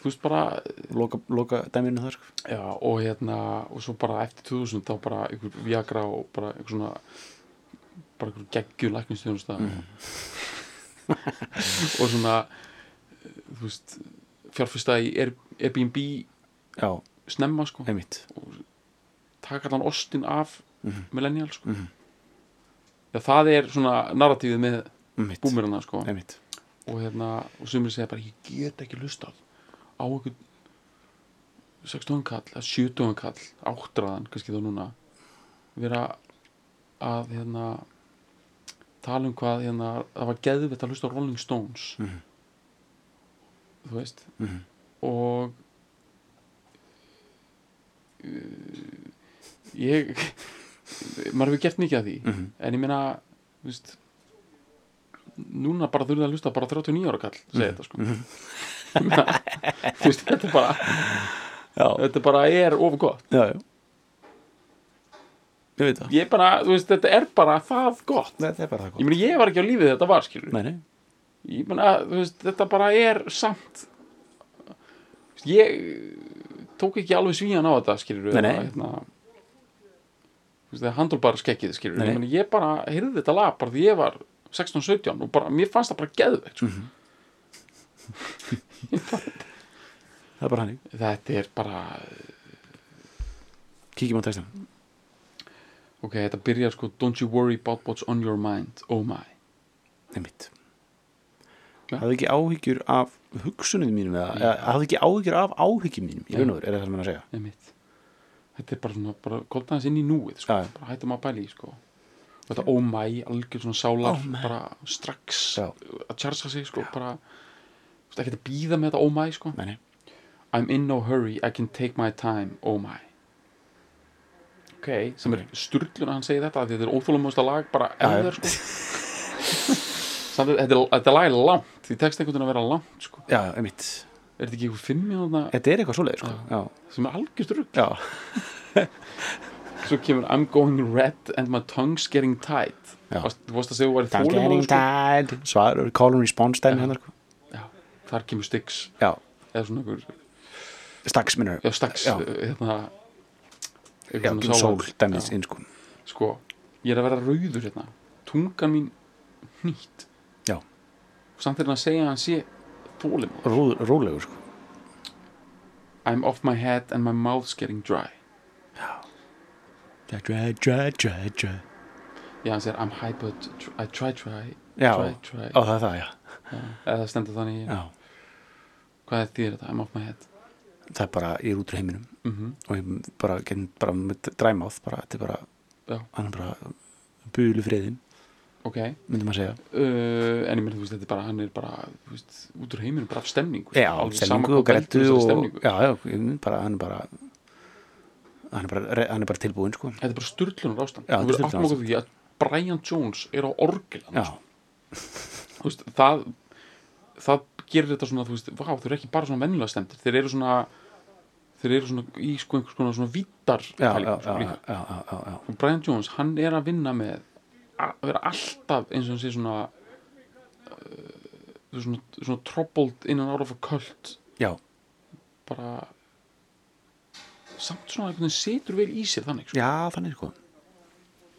þú veist bara loka, loka dæminu þar sko. já, og hérna, og svo bara eftir 2000 þá bara einhver Viagra og bara einhver svona bara einhver geggjur læknistjónusta Mhm. og svona þú veist fjárfyrsta í Air- Airbnb já, snemma sko, einmitt. Taka allan ostin af Mhm. millennial sko. Mhm. já, það er svona narratífið með búmirina sko. Einmitt. Og hérna, og sumir segja bara ég get ekki lustað á einhvern 16 kall, eða 17 kall áttræðan, kannski þá núna vera að hérna tala um hvað hérna, það var geðvitt að hlusta á Rolling Stones Mhm. þú veist Mhm. og uh, ég maður hefur gert mikið af því Mhm. en ég meina þú veist núna bara þurfið að hlusta bara 39 ára kall segja þetta sko þú veist, þetta er bara já, þetta bara er of gott. Já, já. Ég veit það. Ég bara, veist, þetta er bara það gott. Þetta er bara það ég gott. meina, ég var ekki á lífið þetta var nei, nei, ég þú veist, þetta bara er samt ég tók ekki alveg svíjan á þetta skilur Nei, nei. hérna, handlbar skekkið skilur Nei, ég, nei. ég bara heyrði þetta lag bara því ég var 16-17 og bara, mér fannst það bara geðveikt sko. Mhm. Það er bara hannig þetta er bara kíkjum á textan ok, þetta byrjar sko don't you worry about what's on your mind, oh my Ja. hafði ekki áhyggjur af hugsunum mínum eða, hafði ekki áhyggjur af áhyggjum mínum í raun og veru, er það sem hann að segja Einmitt. þetta er bara svona, bara kolta hans inn í núið sko. Já. bara hættum að í sko. Og þetta oh my, algjör svona sálar Oh bara strax Já. að tjarsa sig sko, bara þú veist, ekki að býða með þetta oh my sko. nei, nei, I'm in no hurry, I can take my time oh my. Ok, sem er sturglun að hann segi þetta þetta er óþólumösta lag bara eða sko. Samt, að þetta, er- þetta lag er langt því tekst einhvern veginn að vera langt sko. já, einmitt. Er þetta ekki einhver fimm mínúna þetta er eitthvað svoleið sko. já, sem er algjör sturgl já, svo kemur I'm going red and my tongue's getting tight. Þú varst að segja þú væri That's getting þólimóð sko? tired svar, call and response dæmi hennar sko. Já, þar kemur Styx já, eða svona einhver, staks minnur já Stax Já. hérna já, kemur sól Já. inn sko. ég er að vera rauður hérna tungan mín hnýtt Já. samt er hann að segja að hann sé þólimóð Ró, rólegur sko. I'm off my head and my mouth's getting dry dry, dry, dry, dry, dry já, hann segir I'm high but I try, try, já, try, try ó það er það, já, já. eða stendur þannig já. Hvað er því þetta, I'm off my head. Það er bara, ég er út úr heiminum. Mm og ég bara, getum bara dræmáð bara, þetta er bara, hann er bara búlu friðin, ok. myndum að segja. Uh, en ég meina, þú veist, þetta er bara hann er bara, veist, út úr heiminum bara af stemningu. Já, stemningu og grættu já, já, bara, hann er bara hann er bara, hann er bara tilbúin sko. þetta er bara sturlunar ástand. Já, þú er verður okkur sturlunar því að Brian Jones er á orgel já, þú veist, það það gerir þetta svona, þú veist, vá, þeir eru ekki bara svona venjulega stemdir, þeir eru svona þeir eru svona í sko einhvers konar svona vítar sko, og Brian Jones, hann er að vinna með að vera alltaf eins og hann sé svona uh, svona, svona troubled in and out of a cult. Já, bara samt svona einhvern veginn situr vel í sér þannig sko. já, þannig sko.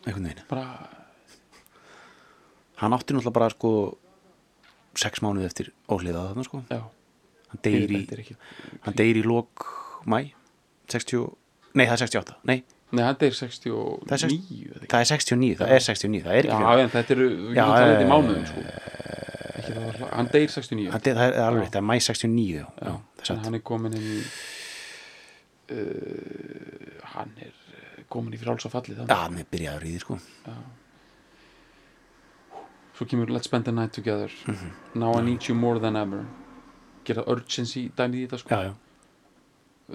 Einhvern veginn, bara, hann átti náttúrulega bara sko sex mánuði eftir óhliða þarna sko. Já. Hann deyr í, er hann deyr í lok mæ 60, nei það er 68 nei, Nei, hann deyr 69 Það er sex- eða ekki? það er 69, það er 69 það er Já, ekki fyrir, en þetta eru, við Já, getum talað þetta í mánuðum sko. ekki var, hann deyr 69 það er, það er alveg, það er mæ 69 já, já, er hann er komin inn í uh, hann er eh, komin í frálsa fallið já, mér byrjaði að ríði sko. Svo svo kemur Let's spend the night together. Mhm. Now I need you more than ever. Gera urgency dæmið í þetta sko. Já, já,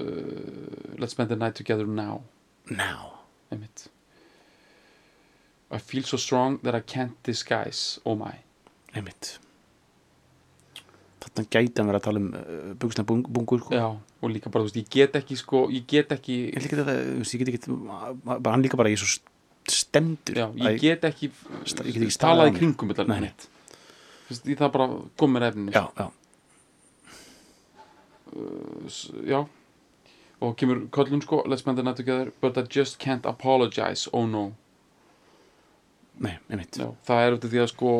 uh, Let's spend the night together now. Now. Einmitt. I feel so strong that I can't disguise oh my. Einmitt. Þarna gæti hann verið að tala um uh, buksna bungur sko. já, og líka bara, þú veist, ég get ekki sko, ég get ekki ég, líka veist, ég get ekki bara, hann líka bara í svo stendur já, ég get ekki ég talað í kringum þetta Nei, nei. ég það bara kom mér efninu. Já, já, S- já. Og kemur köllun sko let's spend the night together but I just can't apologize. Oh no. Nei, einmitt. Já, það er út af því að sko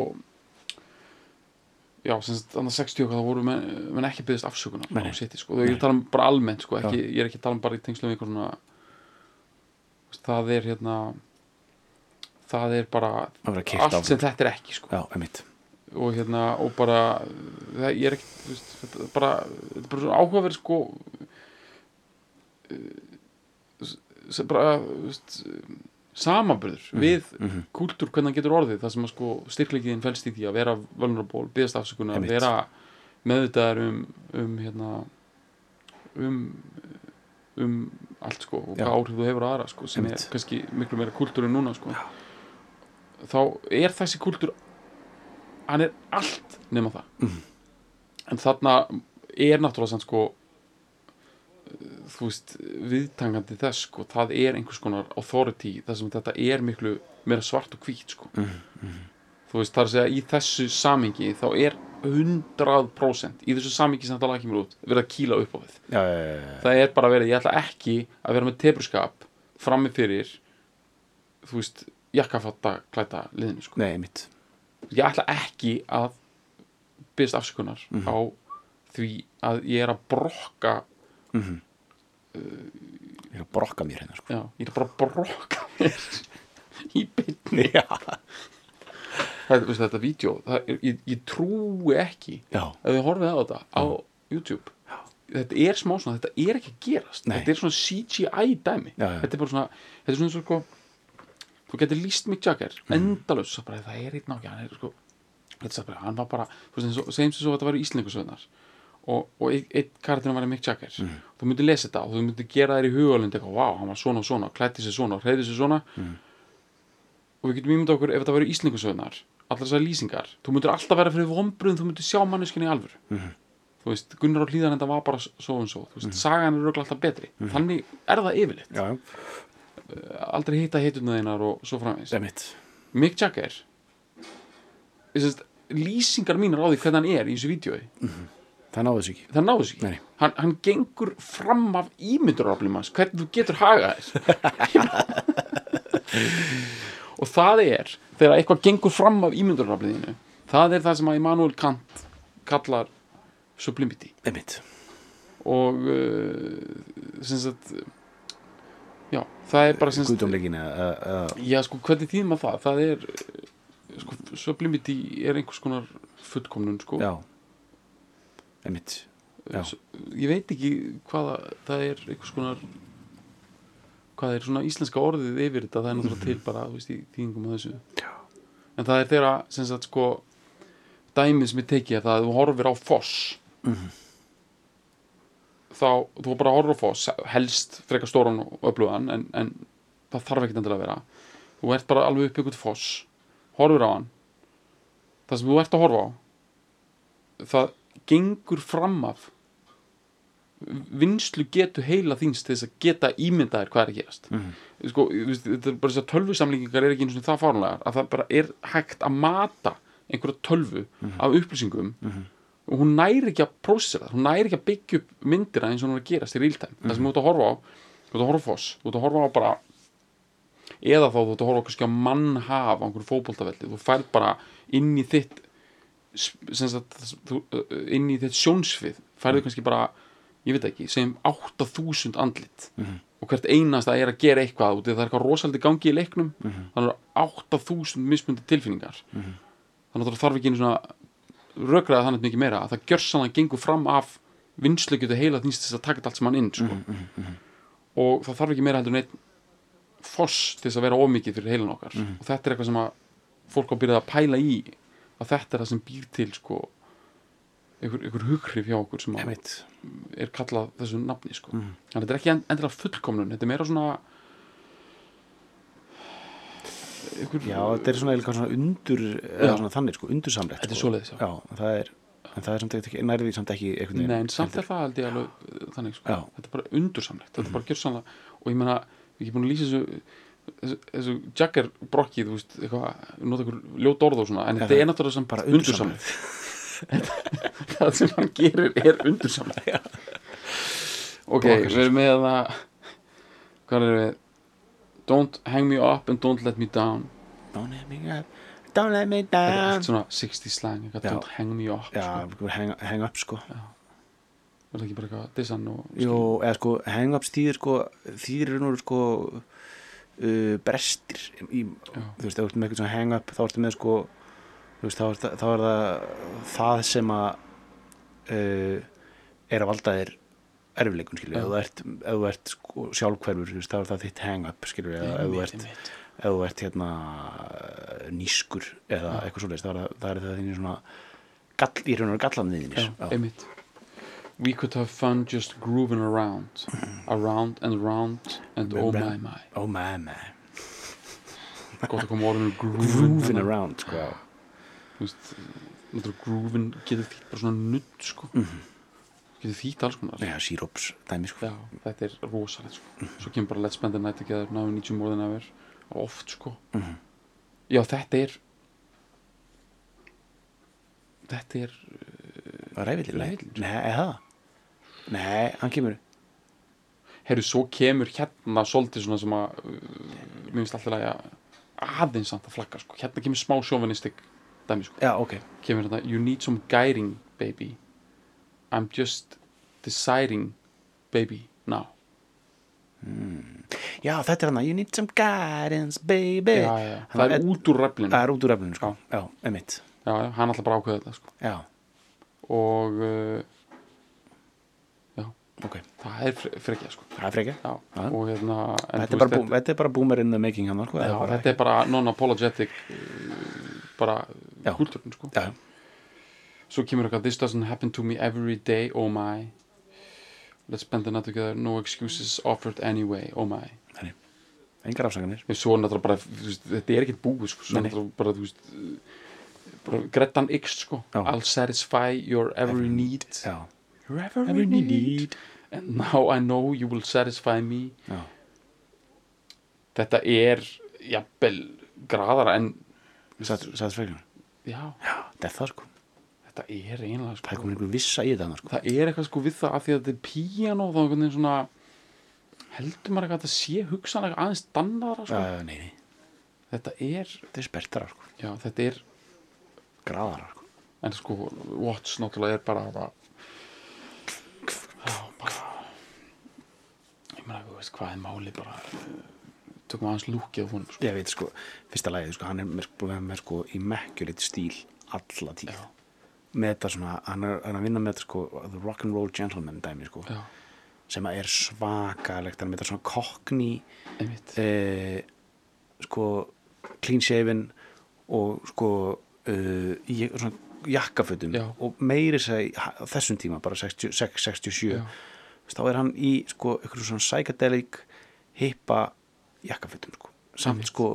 já, sem sagt, annað 60 og hvað það voru menn, menn ekki byggðist afsökunar Nei, nei. sitt, sko, ég er að tala um bara almennt sko, ekki, ég er ekki að tala um bara í tengslum eitthvað svona það er hérna það er bara allt sem þetta er ekki sko já, og hérna og bara það, er ekki þú veist, þetta bara, þetta er bara svona áhugaverð sko eh, sem bara veist, samaburður við mhm. kúltúr hvernig hann getur orðið það sem að sko styrkleikiðin fælst í því að vera vulnerable, byggðast afsökunar, vera meðvitaðar um, um hérna um um allt sko og Já. hvað áhrif þú hefur aðra sko sem Einmitt. er kannski miklu meira kúltúr en núna sko þá er þessi kúltúr hann er allt nema það. Mhm. en þarna er náttúrulega sann sko þú veist, viðtangandi þess sko, það er einhvers konar authority þar sem þetta er miklu meira svart og hvít sko. Mhm, þú veist, það er að segja í þessu samingi þá er 100% í þessu samingi sem þetta lag kemur út verið að kýla upp á já, já, já, já, það er bara verið, ég ætla ekki að vera með tebrskap frammi fyrir þú veist, jakkafatta klæta liðinu sko. nei, einmitt ég ætla ekki að byrðast afsökunar Mhm. á því að ég er að brokka mhm ég er að brokka mér hérna sko. já, ég er bara að brokka mér í byrni já, þetta, vídeo, það ég, ég trúi ekki já, ef þið horfið á þetta á YouTube þetta er smá svona, þetta er ekki að gerast Nei. þetta er svona CGI dæmi Já, já. þetta er bara svona, þetta er svona svo sko þú getur líst Mick Jagger endalaus, svo bara það er einn nákvæm hann sko, hann var bara og- segjum sem svo að þetta væri Íslendingasöðnar og, og einn ein karakterinn var Mick Jagger. Mhm. þú myndir lesa þetta og þú myndir gera þér í hugalund eitthvað, vá, hann var svona og svona, klætti sér svona og hreyði sér svona. Mhm. og við getum ímyndað okkur ef þetta væri Íslendingasöðnar allar þessar lýsingar, þú myndir alltaf vera fyrir vombrun, þú myndir sjá manneskinni í alvöru. Mhm. þú veist, Gunnar á hlýðan þetta var bara svo og svo, þú veist, sagan er alltaf betri. Þannig er það yfirleitt. Já, já, aldrei hitta hituna þeinar og svo einmitt. Mick Jagger. Ég sést, lýsingar mínar á því hvernig hann er í þessu vídjói það náðu þessu ekki. Náðu Nei. hann, hann gengur fram af ímynduraflum hans hvernig þú getur hagað þér og það er þegar eitthvað gengur fram af ímyndurafliðinu það er það sem að Immanuel Kant kallar sublimity. Einmitt, og uh, sem sagt já, það er bara sem sagt guðdómleikin eða já, sko, hvernig þýðum að það það er uh, sko, sublimity er einhvers konar fullkomnun sko. já. S- ég veit ekki hvaða það er einhvers konar hvað er svona íslenska orðið yfir þetta það er náttúrulega til bara veist, í þýðingum á þessu Já. en það er þeirra sem sagt sko dæmið sem ég teki er það að þú horfir á foss Mhm. Þá, þú bara horfir á foss helst frekar stóran og öflugan en, en það þarf ekkert endilega að vera. Þú ert bara alveg upp ykkur foss horfir á hann. Það sem þú ert að horfa á það gengur fram af. Vinslu getu heila þíns til þess að geta ímyndaðir hvað er að gerast. Mhm. sko, þú veist, þetta er bara þess að tölvusamlingingar er ekki einu sinni það fárunlegar að það bara er hægt að mata einhverja tölvu af upplýsingum og hún næri ekki að prósessera það, hún næri ekki að byggja upp myndina eins og hún er að gerast í real time. Það sem þú ert að horfa á, þú ert að horfa á foss þú ert að horfa á bara eða þá þú ert að horfa á kannski að mannhaf á einhverju fótboltavelli, þú færð bara inn í þitt sagt, þú, inn í þitt sjónsfið færðu kannski bara, ég veit ekki segjum 8000 andlit. Og hvert einasta er að gera eitthvað það er eitthvað rosaldi gangi í leiknum. Þannig að 8000 mismundi tilfinningar. Þannig að það þarf ekki einu svona rökraða þannig mikið meira að það gjörsanlega gengur fram af vinslu heila þýnst þess að taka allt saman inn sko. og það þarf ekki meira heldur en einn foss til þess að vera ómikið fyrir heilan okkar. Og þetta er eitthvað sem að fólk á byrjað að pæla í að þetta er það sem býr til sko einhver, einhver hughrif hjá okkur sem að er kallað þessu nafni sko. Þannig að þetta er ekki en- endilega fullkomnun þetta er meira svona einhver, Já, þetta er svona, eitthvað svona undur svona þannig sko, undursamlegt Þetta er sko. svoleiðis, já. já það er, en það er samt ekki, nærði samt ekki einhvern Nei, en samt er það ég alveg uh, þannig sko. Já. Mhm. þetta er bara undursamlegt þetta er bara gjörsamlega og ég meina, ég er búin að lýsa þessu þessu, þessu Jagger brokki þú veist, eitthvað, nota ykkur ljót orð og svona en þetta er náttúrulega samt bara undursamlegt það sem hann gerir er undursamlegt ok, við erum með það hvað er við don't hang me up and don't let me down Don't let me up, don't let me þetta er down allt svona 60 slang Já. don't hang me up Já, sko. hang, hang up sko er það ekki bara eitthvað dissan og Jú, eða sko, hang up þýðir sko þýðir nú sko uh, brestir í, Já. þú veist, ef þú ert með eitthvað svona hang up þá ertu með sko veist, þá er, það, þá er það það sem að uh, er að valda þér erfileikun, skilur, ef þú ert, ef þú ert sko, sjálfhverfur, þú veist, þá er það þitt hang up, skilur, eða ef þú ert ef þú ert hérna nýskur eða Já. eitthvað er það, það er það þínir svona gall, í raun og Já, einmitt. We could have fun just grooving around. Around and around And oh my my. Oh my my. Gott að koma orðinu grooving around sko. Þú veist, náttúrulega Grooving getur þýtt bara svona nutt sko. Getur þýtt alls konar Já, síróps dæmi sko. Já, þetta er rosalegt sko. Svo kemur bara Let's spend the night together need you more than ever Oft sko Já, þetta er Þetta er Það er Ræfillinn. Nei? Nei, hann kemur Herru, svo kemur hérna svolítið svona sem að uh, Mér finnst alltaf að aðeins að flagga sko. Hérna kemur smá sjóvinistik dæmi sko. Já, ok kemur þetta You need some guiding, baby I'm just deciding, baby, now. Já, þetta er hann You need some guidance, baby. Já, já, það er út úr reflinu Það er út úr eflinu, sko. Já, emitt Já, já, hann ætla bara að ákveða þetta sko. Já, Og uh, ok. Það er fre- frekja sko. Það er frekja. Já, Já. og hérna Þetta er, veist, bú- þetta er bara boomer in the making hann, sko. Já, þetta er bara non-apologetic uh, bara Já. kultúrin sko. Já, Svo kemur eitthvað This doesn't happen to me every day, oh my. Let's spend the night together No excuses offered anyway, oh my. Þannig Engar afsakanir. Við svo náttúrulega bara, veist, þetta er ekkert búið sko, svo náttúrulega bara, þú veist bara Grettan X sko. Já. I'll satisfy your every need. Já. Your every, need. And now I know you will satisfy me. Já, Þetta er jafnvel graðara en satisfaction. Já, þetta er það, sko þetta er einlega Það er sko komin einhver vissa í þetta, sko. Það er eitthvað sko við það að því að þetta er píanó þá einhvern veginn svona heldur maður eitthvað að þetta sé hugsanlega aðeins dannaðara sko. Já, nei, nei. Þetta er, Þetta er spertara, sko. Já þetta er Graðara, sko. En sko Watch náttúrulega er bara það já bara ég meina þú veist hvað er máli bara? Tökum aðeins lúkið á honum sko. Ég veit, sko Fyrsta lagið, sko Hann er með, sko, sko immaculate stíl alla tíð. Já. Með þetta svona Hann er, hann er að vinna með þetta, sko The rock'n'roll gentleman dæmi, sko já, Sem að er svakalegt Hann er með þetta svona einmitt eh, sko clean shaven og sko uh, jakkafötum og meiri seg þessum tíma bara 60, 6, 67 Já. þá er hann í sko eitthvað svona psychedelic hippa jakkafötum sko samt Einmitt. sko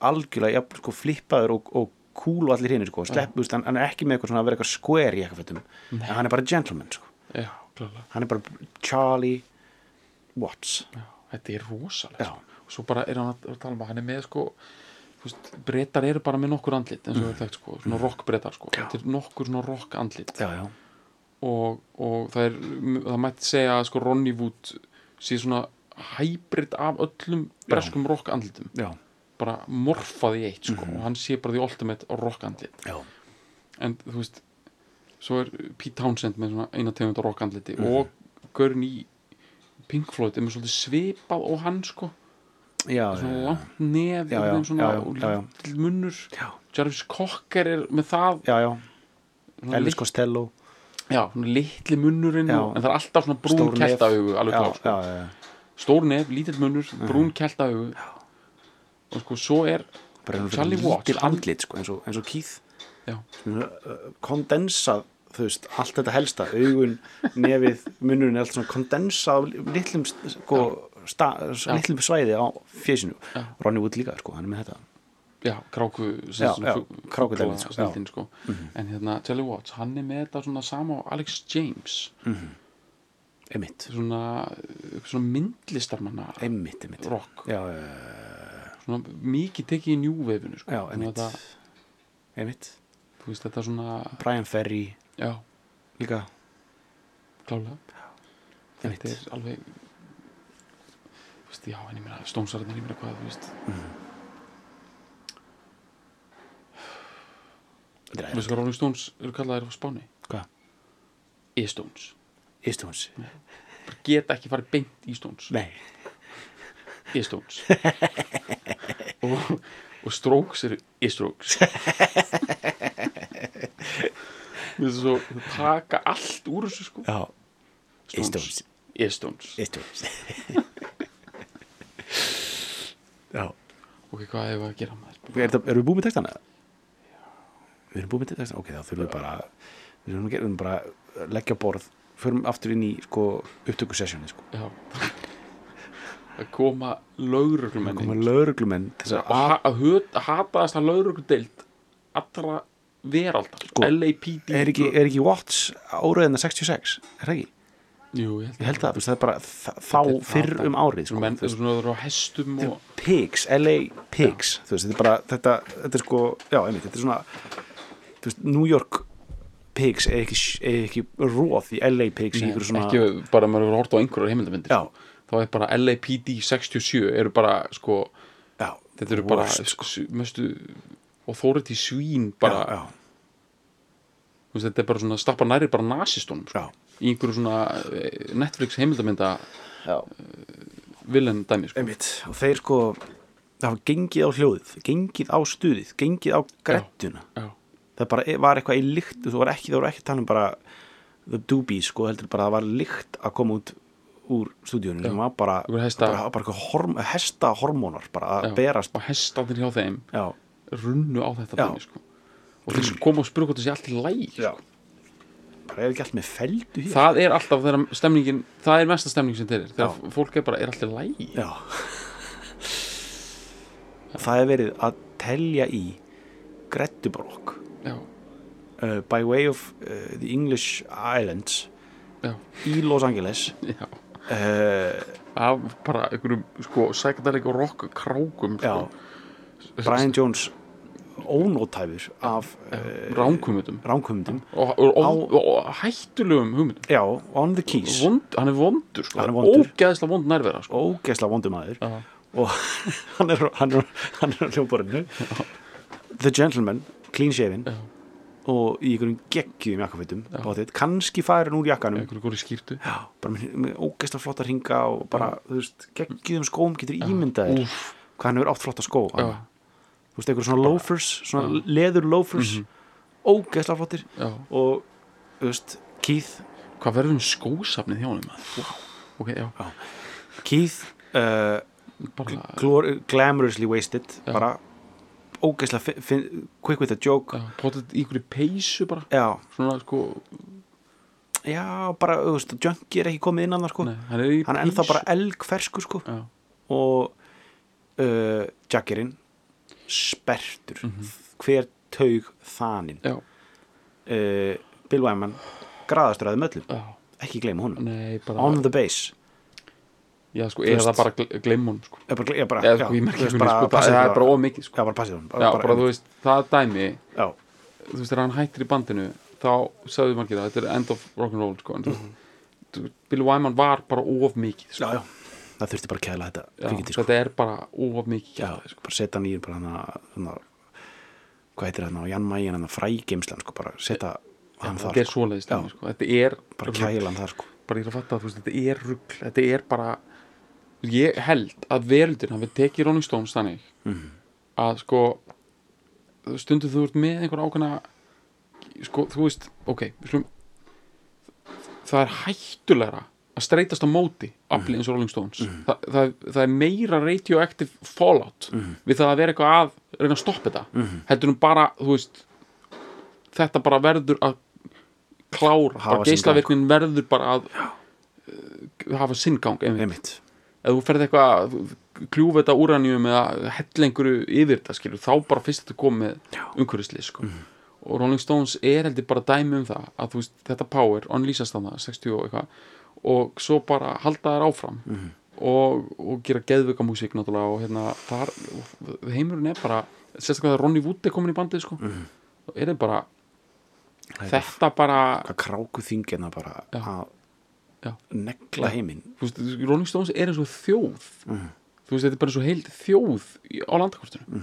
algjörlega jafn, sko, flippaður og, og cool og allir hinn sko, slepp, þú veist, hann, hann er ekki með eitthvað svona að vera eitthvað square í jakkafötum. En hann er bara gentleman sko. já, hann er bara Charlie Watts. Já, þetta er rosalegt Já. sko. og svo bara er hann að, að tala um að hann er með sko veist, breytar eru bara með nokkur andlit eins og mm. þekkt sko, svona rock breytar sko. Já. þetta er nokkur svona rock andlit. Já, já, og, og það er það mætti segja að sko Ronny Wood sé svona hybrid af öllum breskum rock andlitum. Já, bara morfað í eitt sko. Og hann sé bara því ultimate rock andlit. Já. en þú veist svo er Pete Townsend með svona eina tegund rock andliti og Gaurin í Pink Floyd er með svolítið svipað og hann sko. Já, svona langt nef Já, já, einhvern veginn svona, já, já, og lítill munnur. Já, Jarvis Cocker er með það. Já, Elvis Costello. Já, litli munnurinn en það er alltaf svona brún keltaugu alveg klár sko. stór nef, lítill munnur, brún keltaugu og sko svo er Charlie Watts, andlit sko, eins, og, eins og Keith. Já, uh, kondensað þú veist, allt þetta helsta augun, nefið, munnurinn er allt svona kondensað litlum sko, sta, litlum svæði á fésinu, Já. Ronny Wood líka sko, hann er með þetta. Já, kráku Já, já, krákudælið, fugla sko, snilldin, sko. en hérna, Charlie Watts, hann er með þetta svona sama á Alex James. Einmitt, svona, svona myndlistarmanna einmitt, einmitt. Rock, já, já, svona mikið tekið í njúveifinu sko. einmitt. þú veist, þetta svona Brian Ferry. Já, líka, klálega þetta er alveg þú veist, já, en ég meina stónsarðin, ég meina hvað, þú veist. Þetta þú veist hvað Rolling Stones eru kallaðir á Spáni? Hvað? E-Stones, bara geta ekki farið beint í Stones. Nei, E-Stones og, og Strokes eru þú veist svo þau taka allt úr þessu sko. Já, Stones. E-Stones Ístóns Já. Ok, hvað hefur að gera með þess er, Erum við búið með textana? Við erum búið með textana? Ok, þá þurfum við bara Við þurfum við bara að leggja borð Förum aftur inn í sko, upptökusessjóni sko. já að koma Koma þess að, að ha- að, að hataðast að lögregludeild allra veraldar Sko, LAPD er ekki, er ekki Watts áraðina 66? Er það ekki? Jú, ég held Ég held þú veist, það er bara þá fyrr um árið sko. menn Þú veist, það eru á hestum og Pigs, LA Pigs þú veist, þetta er bara, þetta, þetta er sko já, einmitt, þetta er svona þú veist, New York Pigs er ekki, er ekki róð í LA Pigs Nei, svona ekki bara maður hefur hort á einhverjar heimildamindir Já. Þá er bara LAPD 67 eru bara sko já, þetta eru bara sko, mestu authority svín bara. Já, þú veist, þetta er bara svona stappa næri bara nasistunum sko, já, í einhverju svona eh, Netflix heimildaminda já, villen dæmi sko. einmitt. Og þeir sko það var gengið á hljóðið, gengið á stuðið gengið á grettuna já, það bara var eitthvað í lykt þú var ekki, ekki að tala um bara the doobies sko, heldur bara að það var lykt að koma út úr stúdíunum sem var bara, hesta- bara, bara horm, hesta hormónar bara að já. berast. og hestaðir hjá þeim já, runnu á þetta dæmi sko. og þeir koma og spyrja hvort það sé allt í læg já. bara er ekki allt með feldu hér? Það er alltaf þegar stemningin það er mesta stemning sem þeir er þegar fólk er bara, er allt í læg Það er verið að telja í Grettubrokk já, uh, by way of uh, the English Islands já, í Los Angeles. Já af bara einhverjum sko psychedelic og rock krákum sko. Brian Jones ónótæfur af uh, ránkumundum og, og, og, og hættulegum hugmyndum Já, on the keys Vond, hann er vondur sko, Hann er vondur. ógeðslega vond nærvera sko. ógeðslega vondumæður Já. og hann er, hann er, hann er á hljómborinu The Gentleman, clean shaven Já. Og í einhverjum geggjum jakkafötum bátið, kannski farin úr jakkanum. Já, bara með, með ógeðslega flotta ringa og bara, þú veist, geggjum skóm getur ímyndaðir hvað hann hefur átt flotta skó Já. hann. þú veist, einhver svona loafers svona leður loafers ógeðslega flottir. Já. og, þú veist, Keith. Hvað verður um skósafnið hjá honum wow. ok, já, Keith uh, bara glamorously wasted Já. bara ógeðslega quick with a joke. Já, potið í einhverju peysu bara. Já, svona sko, já, bara, veist, junkie er ekki komið inn annars sko, nei, hann er hann er ennþá bara elgfersku sko. Já, og uh, Jackerinn spertur Mhm. hver taug þaninn. Já, uh, Bill Wyman graðastur að möllum, ekki gleyma honum. Nei, bara on the base já, sko, eða veist- bara gle- gleym honum sko. Ég bara, ég bara, eða já, sko, þú veist, ekki sko, það það er það- bara of mikið sko. Já, bara passið hún já, bara þú veist, það dæmi já, þú veist, þegar hann hættir í bandinu þá sagði margir það, þetta er end of rock'n'roll sko, en þú veist, þú- Bill Wyman var bara of mikið sko. já, já, það þurfti bara að kæla þetta Já, kvikindi, sko. þetta er bara of mikið já, sko. bara setja hann í bara hana, hana hvað heitir hann á Jan Mægin hann frægeimslan, sko, bara setja hann þetta þar, er sko. svoleiðis dæmi, sko. þetta er bara kæla hann þar, sko. Bara ég er að fatta að þú veist, þetta er rugl þetta er bara ég held að veröldin hafi tekið Rolling Stones þannig Mhm. að sko stundum þú ert með einhver ákveðna sko, þú veist, ok slum, það er hættulegra að streytast á móti afli eins og Rolling Stones. Þa, það, það er meira radioactive fallout við það að vera eitthvað að reyna að stoppa þetta heldur um bara, þú veist þetta bara verður að klára, bara sinn geislavirknin verður bara að uh, hafa sinn gang einmitt. einmitt ef þú ferð eitthvað að kljúfa þetta úranjum eða hella einhverju yfir þetta skilur, þá bara fyrst þetta kom með umhverfisli sko. og Rolling Stones er heldur bara dæmi um það að veist, þetta power, unleashast þarna 60 og eitthvað og svo bara halda þær áfram og, og gera geðvika músík náttúrulega og hérna þar, heimurinn er bara sérstaklega þegar Ronny Wood er komin í bandið sko, þá er þetta bara er þetta bara hvað kráku þingina bara að. Negla heiminn þú Rolling Stones er eins og þjóð. Þú veist, þetta er bara eins og heil þjóð á landakortinu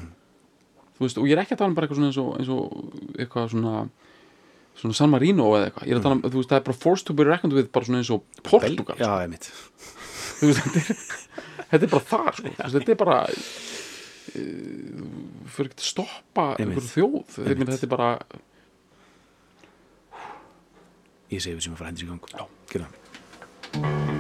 þú veist, og ég er ekki að tala um bara eitthvað svona eins og, eins og eitthvað svona svona San Marino eða eitthvað, ég er að tala um, þú veist, það er bara forced to be reckoned with bara svona eins og Portugal, já, einmitt. Þú veist, þetta er þetta er bara það, sko, þú veist, þetta er bara uh, fyrir ekki að stoppa Einmitt. einhver þjóð, þetta er, þetta er bara ég segi við sem að fara hendur í gang. Já. Gerðu það. Don't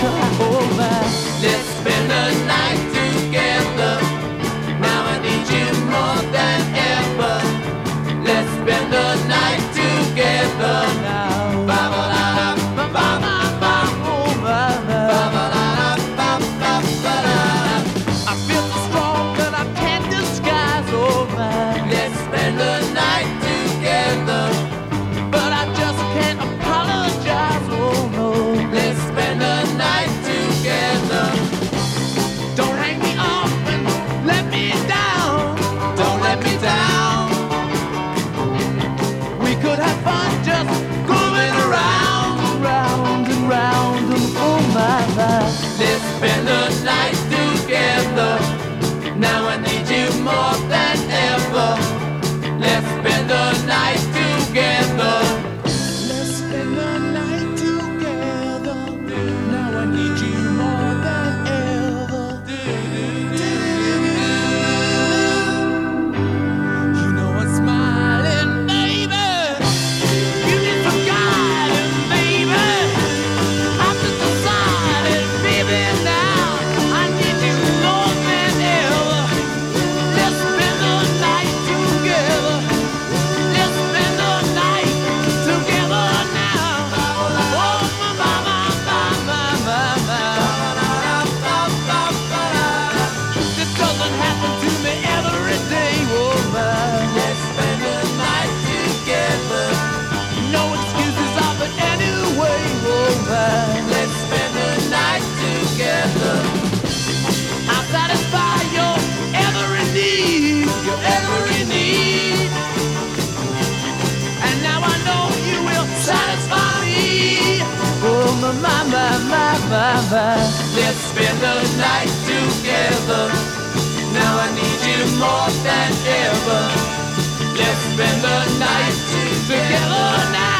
cha cha, oh man. Let's spend the night my. Let's spend the night together. Now I need you more than ever. Let's spend the night together now.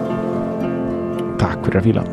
Takk fyrir að fíla